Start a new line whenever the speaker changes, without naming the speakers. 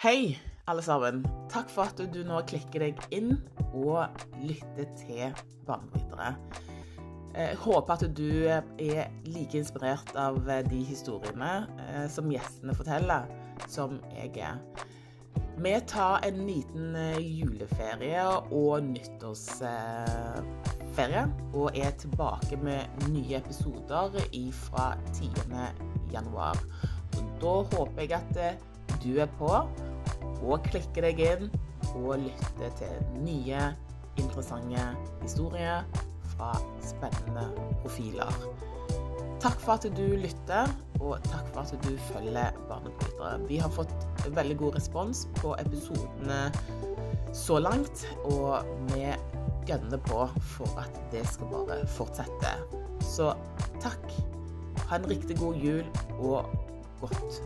Hei, alle sammen. Takk for at du nå klikker deg inn og lytter til Banebrytere. Jeg håper at du er like inspirert av de historiene eh, som gjestene forteller, som jeg er. Vi tar en liten eh, juleferie og nyttårsferie, og er tilbake med nye episoder fra 10. januar. Da håper jeg at eh, du er på og klikke deg inn og lytte til nye, interessante historier fra spennende profiler. Takk for at du lytter, og takk for at du følger Barnebrytere. Vi har fått veldig god respons på episodene så langt, og vi gønner på for at det skal bare fortsette. Så takk. Ha en riktig god jul og godt